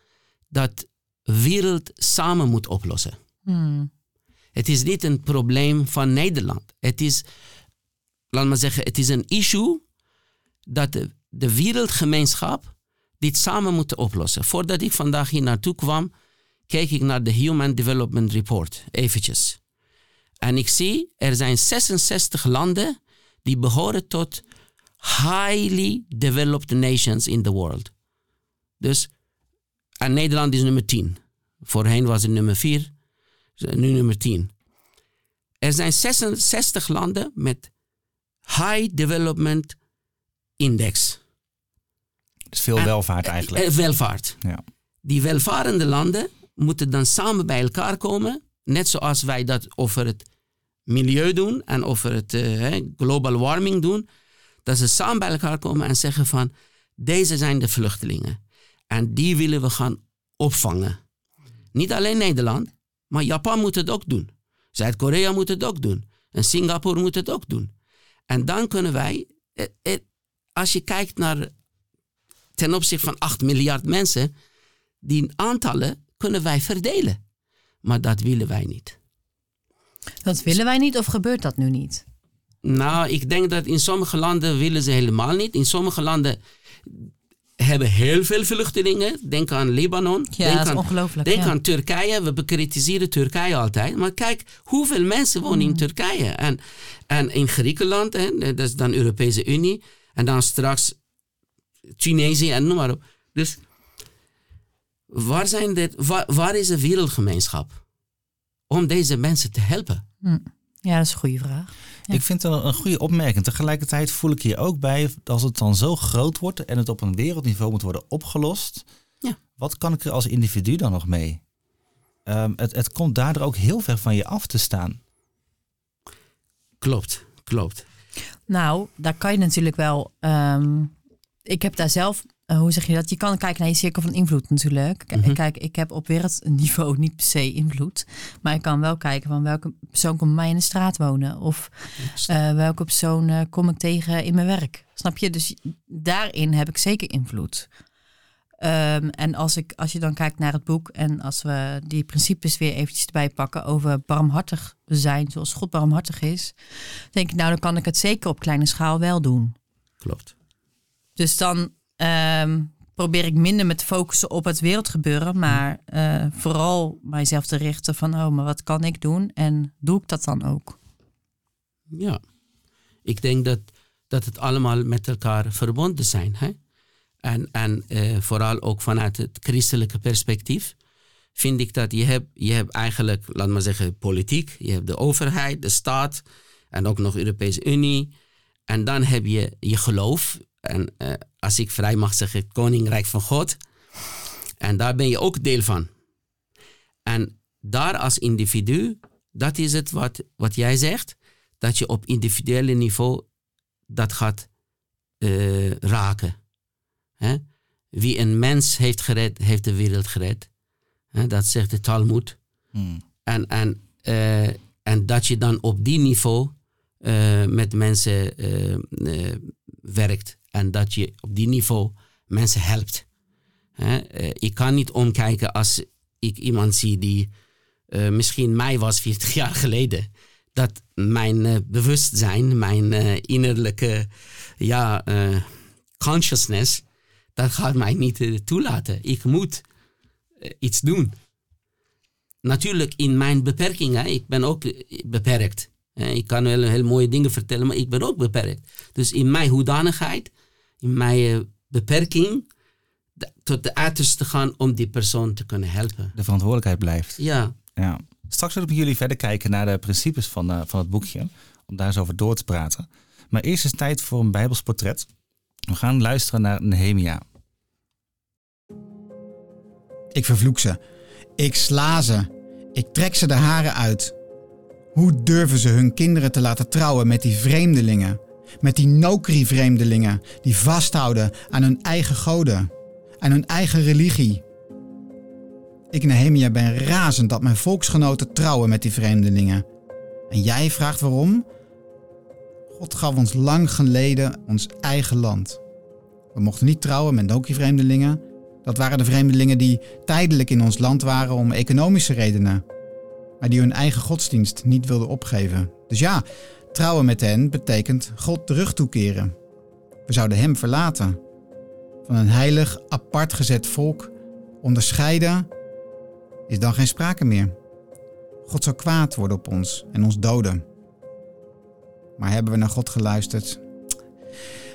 dat de wereld samen moet oplossen. Hmm. Het is niet een probleem van Nederland. Het is, laat maar zeggen, het is een issue dat de, de wereldgemeenschap dit samen moet oplossen. Voordat ik vandaag hier naartoe kwam, keek ik naar de Human Development Report, eventjes. En ik zie, er zijn 66 landen die behoren tot highly developed nations in the world. Dus, en Nederland is nummer 10. Voorheen was het nummer 4, nu nummer 10. Er zijn 66 landen met high development index. Dus veel welvaart eigenlijk. Eh, welvaart. Ja. Die welvarende landen moeten dan samen bij elkaar komen Net zoals wij dat over het milieu doen en over het uh, global warming doen. Dat ze samen bij elkaar komen en zeggen van deze zijn de vluchtelingen. En die willen we gaan opvangen. Niet alleen Nederland, maar Japan moet het ook doen. Zuid-Korea moet het ook doen. En Singapore moet het ook doen. En dan kunnen wij, eh, eh, als je kijkt naar ten opzichte van 8 miljard mensen, die aantallen kunnen wij verdelen. Maar dat willen wij niet. Dat willen wij niet of gebeurt dat nu niet? Nou, ik denk dat in sommige landen willen ze helemaal niet. In sommige landen hebben heel veel vluchtelingen. Denk aan Libanon. Ja, denk dat is aan, ongelooflijk. Denk ja. aan Turkije. We bekritiseren Turkije altijd. Maar kijk, hoeveel mensen wonen in Hmm. Turkije? En, en in Griekenland, hè, dat is dan Europese Unie. En dan straks Tunesië en noem maar op. Dus waar, zijn dit, waar, waar is de wereldgemeenschap? Om deze mensen te helpen. Hm. Ja, dat is een goede vraag. Ja. Ik vind het een, een goede opmerking. Tegelijkertijd voel ik hier ook bij, als het dan zo groot wordt en het op een wereldniveau moet worden opgelost, Ja. wat kan ik er als individu dan nog mee? Ehm, het, het komt daardoor ook heel ver van je af te staan. Klopt, klopt. Nou, daar kan je natuurlijk wel. ehm, ik heb daar zelf, eh, hoe zeg je dat? Je kan kijken naar je cirkel van invloed natuurlijk. K- Mhm. Kijk, ik heb op wereldniveau niet per se invloed. Maar ik kan wel kijken van welke persoon komt bij mij in de straat wonen. Of eh, welke persoon eh, kom ik tegen in mijn werk. Snap je? Dus daarin heb ik zeker invloed. Ehm, en als, ik, als je dan kijkt naar het boek en als we die principes weer eventjes erbij pakken over barmhartig zijn, zoals God barmhartig is, denk ik, nou dan kan ik het zeker op kleine schaal wel doen. Klopt. Dus dan ehm, probeer ik minder met te focussen op het wereldgebeuren, maar eh, vooral mijzelf te richten van, oh, maar wat kan ik doen en doe ik dat dan ook? Ja. Ik denk dat, dat het allemaal met elkaar verbonden zijn. Hè? En, en eh, vooral ook vanuit het christelijke perspectief vind ik dat je hebt, je hebt eigenlijk, laat maar zeggen, politiek. Je hebt de overheid, de staat en ook nog de Europese Unie. En dan heb je je geloof. En eh, als ik vrij mag zeggen, het Koninkrijk van God. En daar ben je ook deel van. En daar als individu dat is het wat, wat jij zegt, dat je op individuele niveau dat gaat uh, raken. Wie een mens heeft gered, heeft de wereld gered. Dat zegt de Talmud. Hmm. En, en, uh, en dat je dan op die niveau uh, met mensen werkt. En dat je op die niveau mensen helpt. Hè? ik kan niet omkijken als ik iemand zie die misschien mij was 40 jaar geleden dat mijn bewustzijn, mijn innerlijke ja, consciousness, dat gaat mij niet toelaten. Ik moet iets doen. Natuurlijk in mijn beperkingen, ik ben ook beperkt. Ik kan wel heel mooie dingen vertellen, maar ik ben ook beperkt. Dus in mijn hoedanigheid, in mijn beperking, tot de uiterste gaan om die persoon te kunnen helpen. De verantwoordelijkheid blijft. Ja. ja. Straks zullen we jullie verder kijken naar de principes van, uh, van het boekje. Om daar eens over door te praten. Maar eerst is het tijd voor een Bijbels portret. We gaan luisteren naar Nehemia. Ik vervloek ze. Ik sla ze. Ik trek ze de haren uit. Hoe durven ze hun kinderen te laten trouwen met die vreemdelingen? Met die Nokri-vreemdelingen die vasthouden aan hun eigen goden, aan hun eigen religie. Ik, Nehemia, ben razend dat mijn volksgenoten trouwen met die vreemdelingen. En jij vraagt waarom? God gaf ons lang geleden ons eigen land. We mochten niet trouwen met Nokri-vreemdelingen. Dat waren de vreemdelingen die tijdelijk in ons land waren om economische redenen, maar die hun eigen godsdienst niet wilden opgeven. Dus ja, trouwen met hen betekent God terug toekeren. We zouden Hem verlaten. Van een heilig, apart gezet volk onderscheiden is dan geen sprake meer. God zou kwaad worden op ons en ons doden. Maar hebben we naar God geluisterd?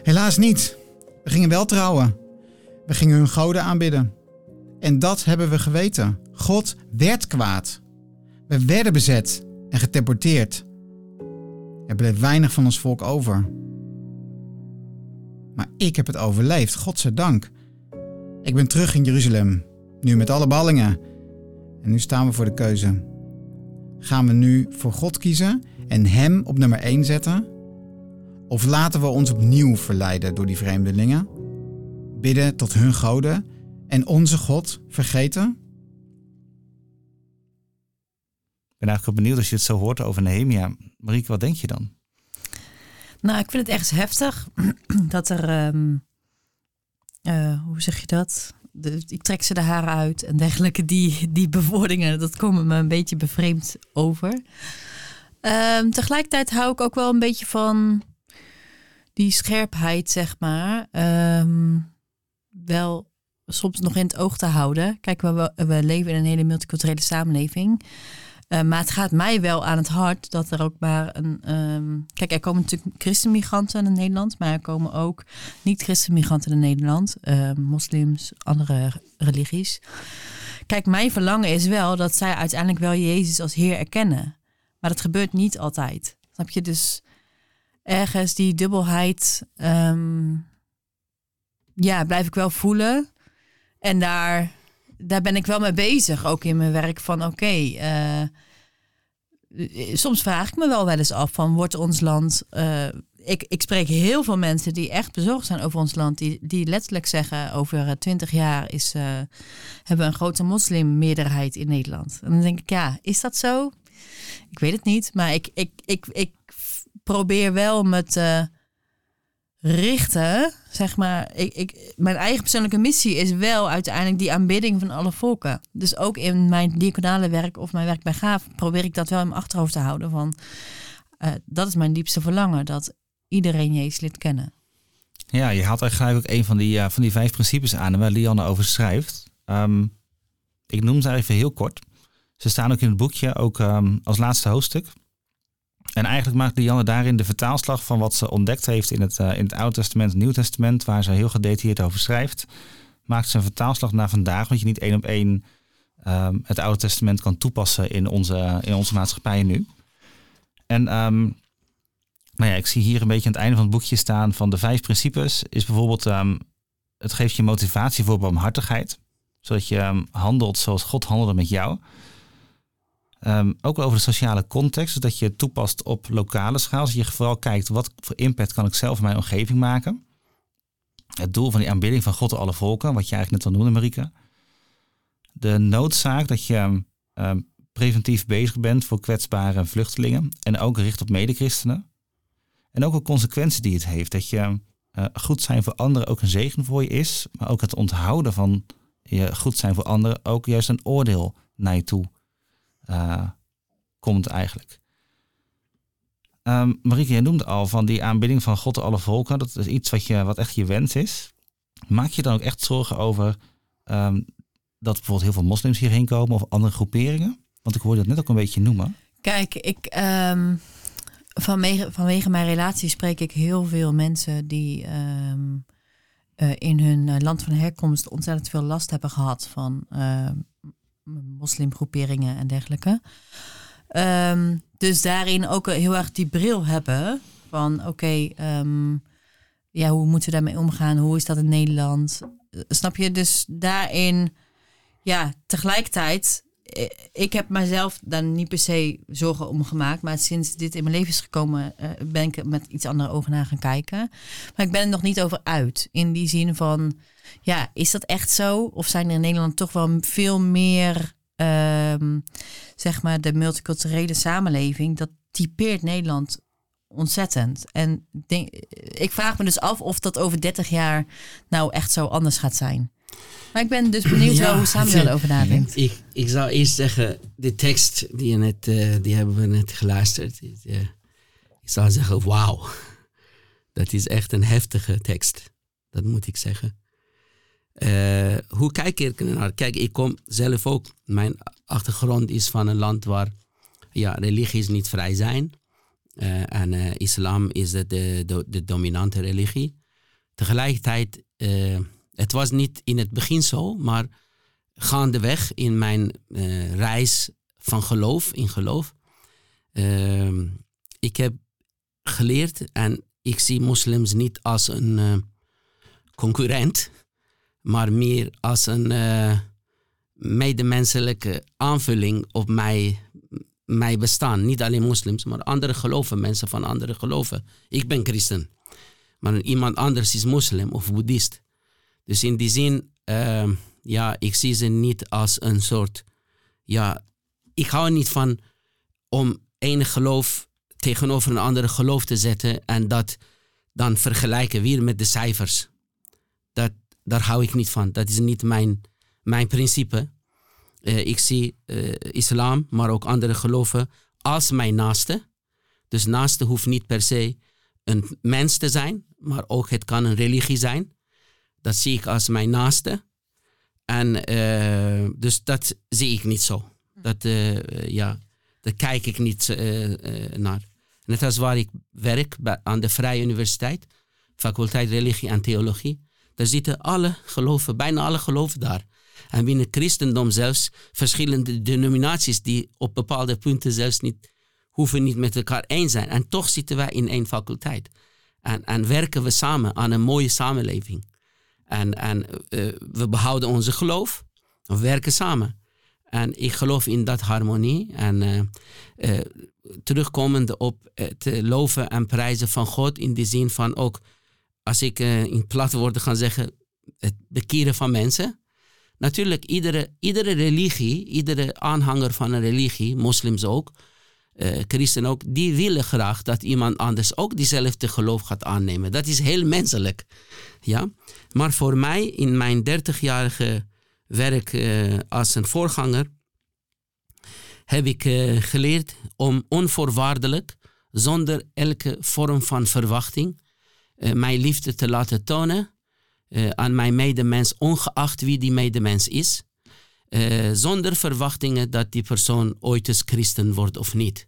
Helaas niet. We gingen wel trouwen. We gingen hun goden aanbidden. En dat hebben we geweten. God werd kwaad. We werden bezet en gedeporteerd. Er bleef weinig van ons volk over. Maar ik heb het overleefd, godzijdank. Ik ben terug in Jeruzalem, nu met alle ballingen. En nu staan we voor de keuze. Gaan we nu voor God kiezen en Hem op nummer 1 zetten? Of laten we ons opnieuw verleiden door die vreemdelingen? Bidden tot hun goden en onze God vergeten? Ik ben eigenlijk benieuwd als je het zo hoort over Nehemia. Marieke, wat denk je dan? Nou, ik vind het echt heftig dat er, ehm, eh, hoe zeg je dat? De, ik trek ze de haren uit en dergelijke. Die, die bewoordingen, dat komen me een beetje bevreemd over. Ehm, tegelijkertijd hou ik ook wel een beetje van die scherpheid, zeg maar. Ehm, wel soms nog in het oog te houden. Kijk, we, we leven in een hele multiculturele samenleving. Uh, maar het gaat mij wel aan het hart dat er ook maar een. Um, kijk, er komen natuurlijk christenmigranten in Nederland, maar er komen ook niet-christenmigranten in Nederland, uh, moslims, andere religies. Kijk, mijn verlangen is wel dat zij uiteindelijk wel Jezus als Heer erkennen. Maar dat gebeurt niet altijd. Snap je? Dus ergens die dubbelheid, um, ja, blijf ik wel voelen. En daar daar ben ik wel mee bezig, ook in mijn werk. Van oké, eh, soms vraag ik me wel wel eens af van wordt ons land. Uh, ik, ik spreek heel veel mensen die echt bezorgd zijn over ons land. Die, die letterlijk zeggen over twintig jaar is, hebben we een grote moslimmeerderheid in Nederland. En dan denk ik, ja, is dat zo? Ik weet het niet. Maar ik, ik, ik, ik probeer wel met richten, zeg maar, ik, ik, mijn eigen persoonlijke missie is wel uiteindelijk die aanbidding van alle volken. Dus ook in mijn diaconale werk of mijn werk bij Gaaf probeer ik dat wel in mijn achterhoofd te houden. Van, uh, dat is mijn diepste verlangen, dat iedereen Jezus lid kennen. Ja, je haalt eigenlijk ook een van die, uh, van die vijf principes aan waar Lianne over schrijft. Um, ik noem ze even heel kort. Ze staan ook in het boekje, ook um, als laatste hoofdstuk. En eigenlijk maakt Lianne daarin de vertaalslag van wat ze ontdekt heeft in het, uh, in het Oude Testament en Nieuw Testament, waar ze heel gedetailleerd over schrijft. Maakt ze een vertaalslag naar vandaag, want je niet één op één um, het Oude Testament kan toepassen in onze, in onze maatschappij nu. En um, nou ja, ik zie hier een beetje aan het einde van het boekje staan van de vijf principes. Is bijvoorbeeld, um, het geeft je motivatie voor barmhartigheid. Zodat je handelt zoals God handelde met jou. Ehm, ook over de sociale context, dus dat je het toepast op lokale schaal. Dus je vooral kijkt wat voor impact kan ik zelf in mijn omgeving maken. Het doel van die aanbidding van God door alle volken, wat je eigenlijk net al noemde, Marike. De noodzaak dat je ehm, preventief bezig bent voor kwetsbare vluchtelingen en ook gericht op medechristenen. En ook de consequenties die het heeft. Dat je uh, goed zijn voor anderen ook een zegen voor je is, maar ook het onthouden van je goed zijn voor anderen ook juist een oordeel naar je toe uh, komt eigenlijk. Um, Marieke, je noemde al van die aanbidding van God alle volken. Dat is iets wat, je, wat echt je wens is. Maak je dan ook echt zorgen over um, dat bijvoorbeeld heel veel moslims hierheen komen of andere groeperingen? Want ik hoorde dat net ook een beetje noemen. Kijk, ik, um, vanwege, vanwege mijn relatie spreek ik heel veel mensen die uh, in hun uh, land van herkomst ontzettend veel last hebben gehad van moslimgroeperingen en dergelijke. Um, dus daarin ook heel erg die bril hebben van oké, um, ja, hoe moeten we daarmee omgaan? Hoe is dat in Nederland? Snap je? Dus daarin, ja, tegelijkertijd ik heb mezelf daar niet per se zorgen om gemaakt. Maar sinds dit in mijn leven is gekomen, uh, ben ik met iets andere ogen naar gaan kijken. Maar ik ben er nog niet over uit. In die zin van, ja, is dat echt zo? Of zijn er in Nederland toch wel veel meer, um, zeg maar, de multiculturele samenleving? Dat typeert Nederland ontzettend. En denk, ik vraag me dus af of dat over 30 jaar nou echt zo anders gaat zijn. Maar ik ben dus benieuwd ja, wel hoe Samuel erover nadenkt. Ik, ik zou eerst zeggen, de tekst die, je net, uh, die hebben we net geluisterd. Uh, ik zou zeggen, wauw. Dat is echt een heftige tekst. Dat moet ik zeggen. Uh, hoe kijk ik naar? Kijk, ik kom zelf ook. Mijn achtergrond is van een land waar ja, religies niet vrij zijn. en islam is de, de, de, dominante religie. Tegelijkertijd het was niet in het begin zo, maar gaandeweg in mijn reis van geloof, in geloof. Uh, ik heb geleerd en ik zie moslims niet als een concurrent, maar meer als een uh, medemenselijke aanvulling op mij, mijn bestaan. Niet alleen moslims, maar andere geloven, mensen van andere geloven. Ik ben christen, maar iemand anders is moslim of boeddhist. Dus in die zin, uh, ja, ik zie ze niet als een soort, ja, ik hou niet van om enig geloof tegenover een andere geloof te zetten en dat dan vergelijken weer met de cijfers. Daar hou ik niet van. Dat is niet mijn, mijn principe. Uh, ik zie uh, islam, maar ook andere geloven als mijn naaste. Dus naaste hoeft niet per se een mens te zijn, maar ook het kan een religie zijn. Dat zie ik als mijn naaste. En uh, dus dat zie ik niet zo. Dat, ja, daar kijk ik niet naar. Net als waar ik werk bij, aan de Vrije Universiteit, faculteit Religie en Theologie. Daar zitten alle geloven, bijna alle geloven daar. En binnen christendom zelfs verschillende denominaties die op bepaalde punten zelfs niet hoeven niet met elkaar eens zijn. En toch zitten wij in één faculteit. En, en werken we samen aan een mooie samenleving. En, en uh, we behouden onze geloof. We werken samen. En ik geloof in dat harmonie. En uh, uh, terugkomend op het loven en prijzen van God. In de zin van ook, als ik in platte woorden ga zeggen, het bekeren van mensen. Natuurlijk, iedere, iedere religie, iedere aanhanger van een religie, moslims ook, uh, christen ook, die willen graag dat iemand anders ook diezelfde geloof gaat aannemen. Dat is heel menselijk. Ja? Maar voor mij, in mijn 30-jarige werk uh, als een voorganger, heb ik geleerd om onvoorwaardelijk, zonder elke vorm van verwachting, mijn liefde te laten tonen aan mijn medemens, ongeacht wie die medemens is. zonder verwachtingen dat die persoon ooit eens christen wordt of niet.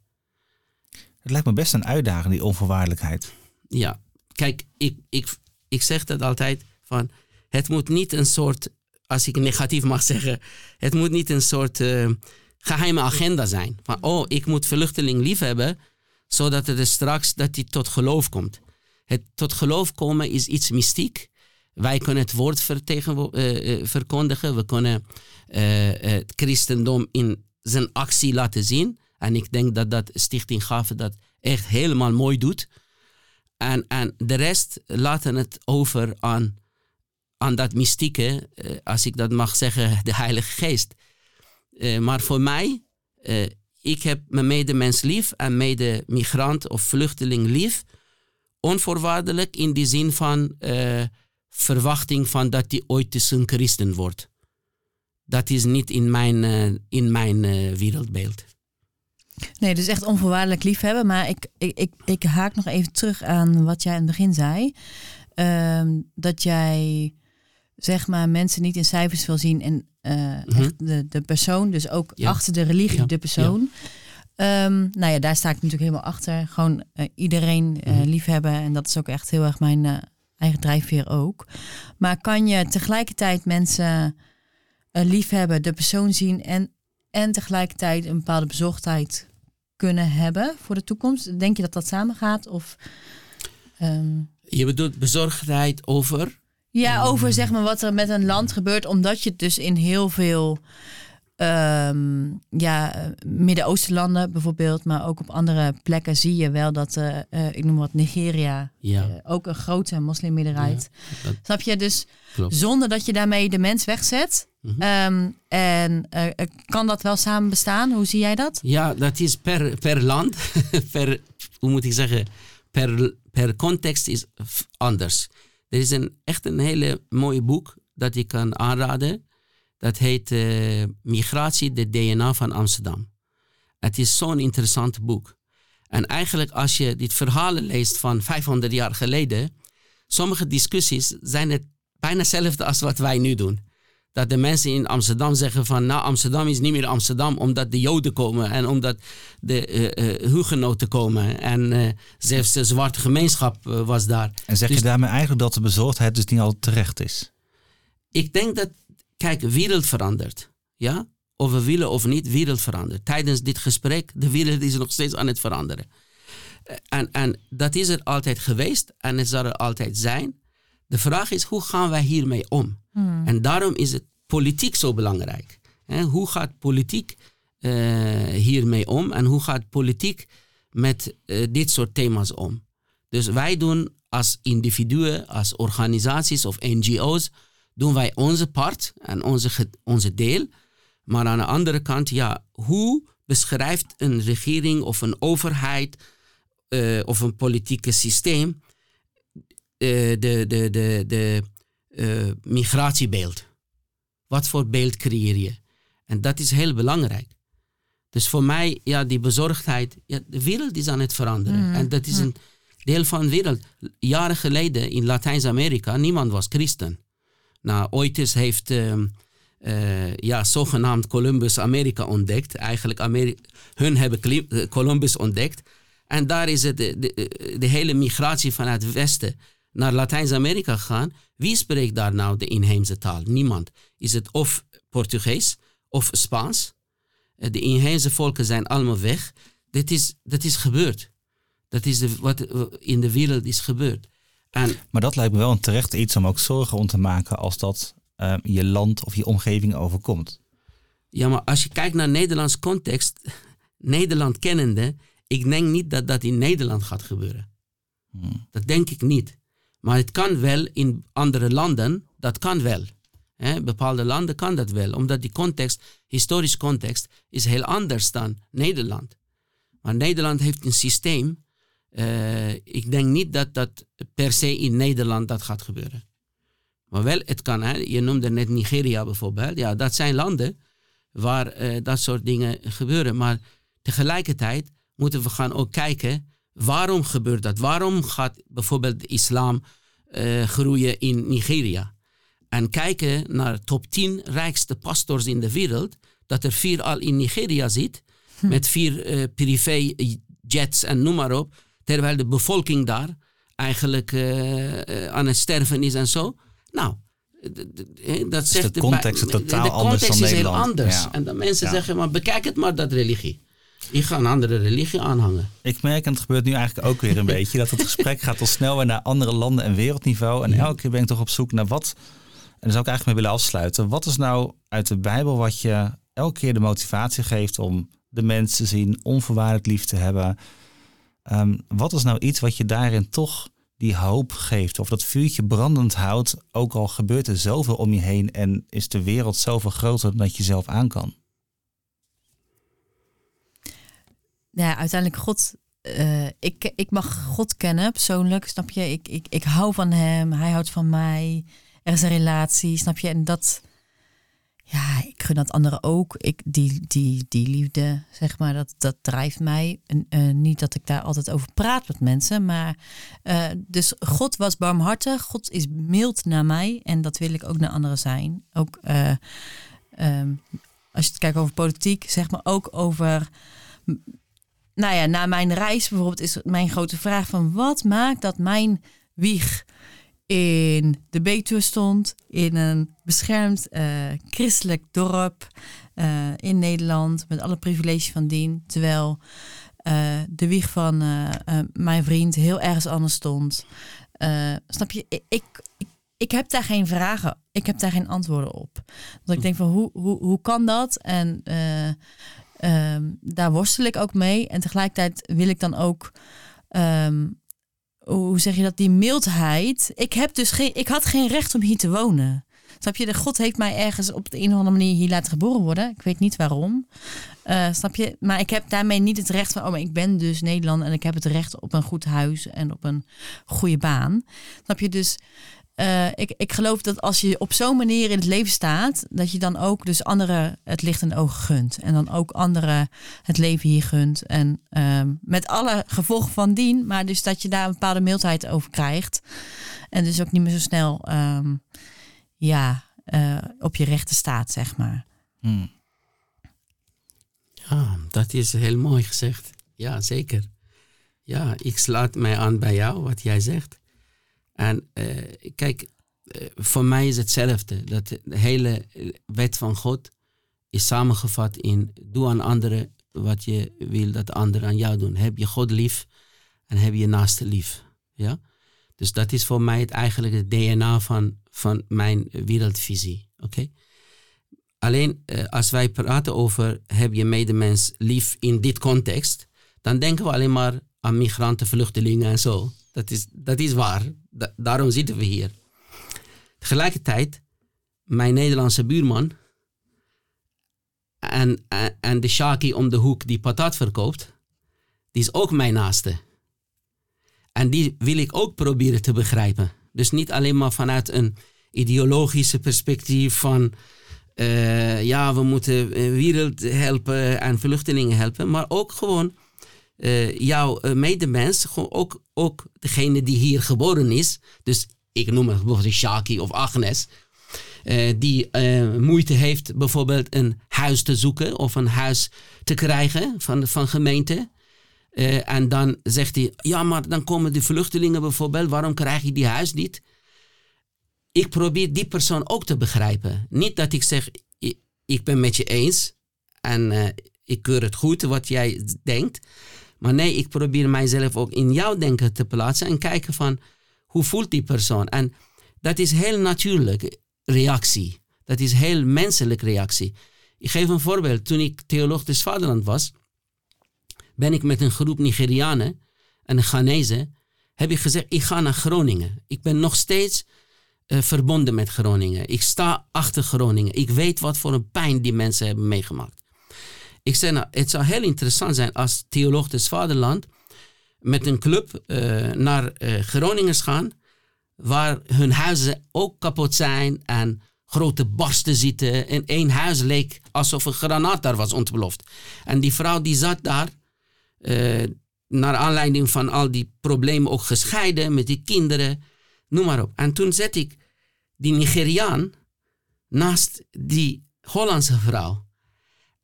Het lijkt me best een uitdaging, die onvoorwaardelijkheid. Ja, kijk, ik, ik, ik zeg dat altijd van, het moet niet een soort, als ik negatief mag zeggen, het moet niet een soort geheime agenda zijn. Van, oh, ik moet vluchteling lief hebben, zodat het er straks dat hij tot geloof komt. Het tot geloof komen is iets mystiek. Wij kunnen het woord uh, verkondigen. We kunnen uh, het christendom in zijn actie laten zien. En ik denk dat dat Stichting Gaven dat echt helemaal mooi doet. En, en de rest laten het over aan, aan dat mystieke, eh, als ik dat mag zeggen, de Heilige Geest. Eh, maar voor mij, eh, ik heb mijn medemens lief en mede-migrant of vluchteling lief. Onvoorwaardelijk in die zin van eh, verwachting van dat hij ooit eens een christen wordt. Dat is niet in mijn, eh, in mijn eh, wereldbeeld. Nee, dus echt onvoorwaardelijk liefhebben. Maar ik, ik, ik, ik haak nog even terug aan wat jij in het begin zei. Ehm, dat jij zeg maar mensen niet in cijfers wil zien en echt de, de persoon, dus ook Ja. achter de religie, Ja. de persoon. Ehm, nou ja, daar sta ik natuurlijk helemaal achter. Gewoon eh, iedereen Mhm. liefhebben. En dat is ook echt heel erg mijn eh, eigen drijfveer ook. Maar kan je tegelijkertijd mensen liefhebben, de persoon zien en, en tegelijkertijd een bepaalde bezorgdheid kunnen hebben voor de toekomst? Denk je dat dat samengaat? Of, ehm, Je bedoelt bezorgdheid over. ja, over zeg maar wat er met een land gebeurt, omdat je het dus in heel veel ehm, ja, eh, Midden-Oostenlanden bijvoorbeeld, maar ook op andere plekken zie je wel dat, eh, eh, ik noem wat Nigeria, Ja, ook een grote moslimminderheid. dat Snap je? Dus klopt. zonder dat je daarmee de mens wegzet. Mhm. Ehm, en kan dat wel samen bestaan? Hoe zie jij dat? Ja, dat is per, per land, per, hoe moet ik zeggen, per, per context is anders. Er is een, echt een hele mooie boek dat ik kan aanraden. Dat heet eh, Migratie, de DNA van Amsterdam. Het is zo'n interessant boek. En eigenlijk als je dit verhalen leest van 500 jaar geleden, sommige discussies zijn het bijna hetzelfde als wat wij nu doen. Dat de mensen in Amsterdam zeggen van, nou Amsterdam is niet meer Amsterdam omdat de Joden komen en omdat de eh, hugenoten komen. En zelfs de zwarte gemeenschap was daar. En zeg Dus- je daarmee eigenlijk dat de bezorgdheid dus niet altijd terecht is? Ik denk dat, kijk, wereld verandert. Ja? Of we willen of niet, wereld verandert. Tijdens dit gesprek, de wereld is nog steeds aan het veranderen. Eh, En, en dat is er altijd geweest en het zal er altijd zijn. De vraag is, hoe gaan wij hiermee om? En daarom is het politiek zo belangrijk. Hoe gaat politiek eh, hiermee om en hoe gaat politiek met eh, dit soort thema's om? Dus wij doen als individuen, als organisaties of NGO's, doen wij onze part en onze, onze deel. Maar aan de andere kant, ja, hoe beschrijft een regering of een overheid eh, of een politieke systeem eh, de, de, de, de eh, migratiebeeld? Wat voor beeld creëer je? En dat is heel belangrijk. Dus voor mij, ja, die bezorgdheid, ja, de wereld is aan het veranderen. En dat is een deel van de wereld. Jaren geleden in Latijns-Amerika, niemand was christen. Nou, ooit heeft ehm, eh, ja, zogenaamd Columbus Amerika ontdekt. Eigenlijk, Ameri hun hebben eh, Columbus ontdekt. En daar is het, de, de, de hele migratie vanuit het westen naar Latijns-Amerika gegaan. Wie spreekt daar nou de inheemse taal? Niemand. Is het of Portugees of Spaans? Eh, De inheemse volken zijn allemaal weg. Dit is, dat is gebeurd. Dat is de, wat in de wereld is gebeurd. En Maar dat lijkt me wel een terecht iets om ook zorgen om te maken als dat eh, je land of je omgeving overkomt. Ja, maar als je kijkt naar Nederlands context, Nederland kennende, ik denk niet dat dat in Nederland gaat gebeuren. Dat denk ik niet. Maar het kan wel in andere landen, dat kan wel. Hè, bepaalde landen kan dat wel, omdat die context, historisch context, is heel anders dan Nederland. Maar Nederland heeft een systeem. Eh, ik denk niet dat dat per se in Nederland dat gaat gebeuren. Maar wel, het kan. Hè. Je noemde net Nigeria bijvoorbeeld. Ja, dat zijn landen waar eh, dat soort dingen gebeuren. Maar tegelijkertijd moeten we gaan ook kijken waarom gebeurt dat? Waarom gaat bijvoorbeeld de islam eh, groeien in Nigeria? En kijken naar top 10 rijkste pastors in de wereld, dat er vier al in Nigeria zit, met vier privé jets en noem maar op, terwijl de bevolking daar eigenlijk eh, eh, aan het sterven is en zo. Nou, dat zegt de context is totaal de anders context dan is heel anders. Ja. En dan mensen Ja. zeggen, maar bekijk het maar, dat religie. Ik ga een andere religie aanhangen. Ik merk, en het gebeurt nu eigenlijk ook weer een beetje, dat het gesprek gaat al snel weer naar andere landen en wereldniveau. En elke keer ben ik toch op zoek naar wat, en daar zou ik eigenlijk mee willen afsluiten. Wat is nou uit de Bijbel wat je elke keer de motivatie geeft om de mensen te zien, onvoorwaardelijk lief te hebben. Ehm, wat is nou iets wat je daarin toch die hoop geeft? Of dat vuurtje brandend houdt, ook al gebeurt er zoveel om je heen en is de wereld zoveel groter dan dat je zelf aan kan? Ja, uiteindelijk God. eh, ik, ik mag God kennen persoonlijk, snap je? Ik, ik, ik hou van hem, hij houdt van mij. Er is een relatie, snap je? En dat, ja, ik gun dat anderen ook. Ik, die, die, die liefde, zeg maar, dat, dat drijft mij. Eh, niet dat ik daar altijd over praat met mensen, maar eh, dus God was barmhartig. God is mild naar mij en dat wil ik ook naar anderen zijn. Ook eh, ehm, als je het kijkt over politiek, zeg maar ook over nou ja, na mijn reis bijvoorbeeld is mijn grote vraag van wat maakt dat mijn wieg in de Betuwe stond, in een beschermd eh, christelijk dorp eh, in Nederland, met alle privileges van dien, terwijl eh, de wieg van mijn vriend heel ergens anders stond. Snap je? Ik, ik, ik, heb daar geen vragen, ik heb daar geen antwoorden op. Dat ik denk van hoe, hoe, hoe kan dat? En eh, Ehm, daar worstel ik ook mee. En tegelijkertijd wil ik dan ook, ehm, hoe zeg je dat, die mildheid. Ik, heb dus geen, ik had geen recht om hier te wonen. Snap je? God heeft mij ergens op de een of andere manier hier laten geboren worden. Ik weet niet waarom. Eh, snap je? Maar ik heb daarmee niet het recht van, oh, maar ik ben dus Nederland en ik heb het recht op een goed huis en op een goede baan. Snap je? Dus eh, ik, ik geloof dat als je op zo'n manier in het leven staat, dat je dan ook dus anderen het licht de ogen gunt. En dan ook anderen het leven hier gunt. En ehm, met alle gevolgen van dien, maar dus dat je daar een bepaalde mildheid over krijgt. En dus ook niet meer zo snel ehm, ja, eh, op je rechten staat, zeg maar. Hmm. Ja, dat is heel mooi gezegd. Ja, zeker. Ja, ik sluit mij aan bij jou, wat jij zegt. En eh, kijk, eh, voor mij is hetzelfde. Dat de hele wet van God is samengevat in doe aan anderen wat je wil dat anderen aan jou doen. Heb je God lief en heb je naaste lief. Ja? Dus dat is voor mij het eigenlijk het DNA van, van mijn wereldvisie. Oké? Alleen eh, als wij praten over heb je medemens lief in dit context, dan denken we alleen maar aan migranten, vluchtelingen en zo. Dat is, dat is waar. Da- daarom zitten we hier. Tegelijkertijd, mijn Nederlandse buurman en, en, de Shaki om de hoek die patat verkoopt, die is ook mijn naaste. En die wil ik ook proberen te begrijpen. Dus niet alleen maar vanuit een ideologische perspectief van eh, ja, we moeten de wereld helpen en vluchtelingen helpen, maar ook gewoon eh, jouw eh, medemens, gewoon ook, ook degene die hier geboren is. Dus ik noem het bijvoorbeeld Shaki of Agnes. eh, die moeite heeft bijvoorbeeld een huis te zoeken of een huis te krijgen van, van gemeente. En dan zegt hij, ja, maar dan komen de vluchtelingen bijvoorbeeld, waarom krijg je die huis niet? Ik probeer die persoon ook te begrijpen. Niet dat ik zeg, ik, ik ben met je eens en ik keur het goed wat jij denkt. Maar nee, ik probeer mijzelf ook in jouw denken te plaatsen en kijken van, hoe voelt die persoon? En dat is heel natuurlijk reactie. Dat is heel menselijke reactie. Ik geef een voorbeeld. Toen ik theoloog des Vaderland was, ben ik met een groep Nigerianen en Ghanese, heb ik gezegd, ik ga naar Groningen. Ik ben nog steeds eh, verbonden met Groningen. Ik sta achter Groningen. Ik weet wat voor een pijn die mensen hebben meegemaakt. Ik zei, nou, het zou heel interessant zijn als theoloog des Vaderland met een club eh, naar eh, Groningen gaan, waar hun huizen ook kapot zijn en grote barsten zitten. En één huis leek alsof een granaat daar was ontploft. En die vrouw die zat daar, eh, naar aanleiding van al die problemen ook gescheiden met die kinderen, noem maar op. En toen zet ik die Nigeriaan naast die Hollandse vrouw.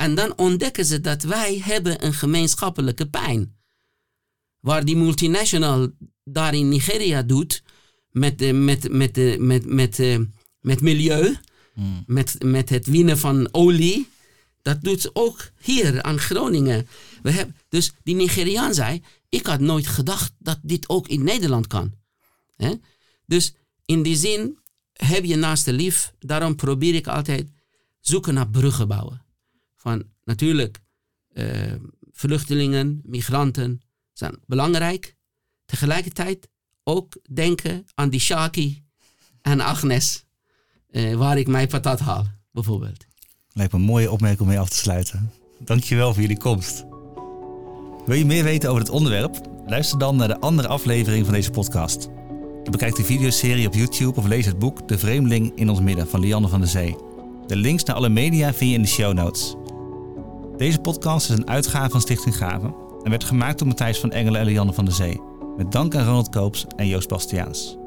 En dan ontdekken ze dat wij hebben een gemeenschappelijke pijn. Waar die multinational daar in Nigeria doet met, de, met, met, de, met, met, eh, met milieu, met, met het winnen van olie. Dat doet ze ook hier aan Groningen. We hebben, dus die Nigeriaan zei, ik had nooit gedacht dat dit ook in Nederland kan. Dus in die zin heb je naast de lief, daarom probeer ik altijd zoeken naar bruggen bouwen. Van natuurlijk, uh, vluchtelingen, migranten zijn belangrijk. Tegelijkertijd ook denken aan die Shaki en Agnes, uh, waar ik mijn patat haal, bijvoorbeeld. Lijkt me een mooie opmerking om mee af te sluiten. Dankjewel voor jullie komst. Wil je meer weten over het onderwerp? Luister dan naar de andere aflevering van deze podcast. Bekijk de videoserie op YouTube of lees het boek De Vreemdeling in ons midden van Lianne van der Zee. De links naar alle media vind je in de show notes. Deze podcast is een uitgave van Stichting Gaven en werd gemaakt door Matthijs van Engelen en Lianne van der Zee. Met dank aan Ronald Koops en Joost Bastiaans.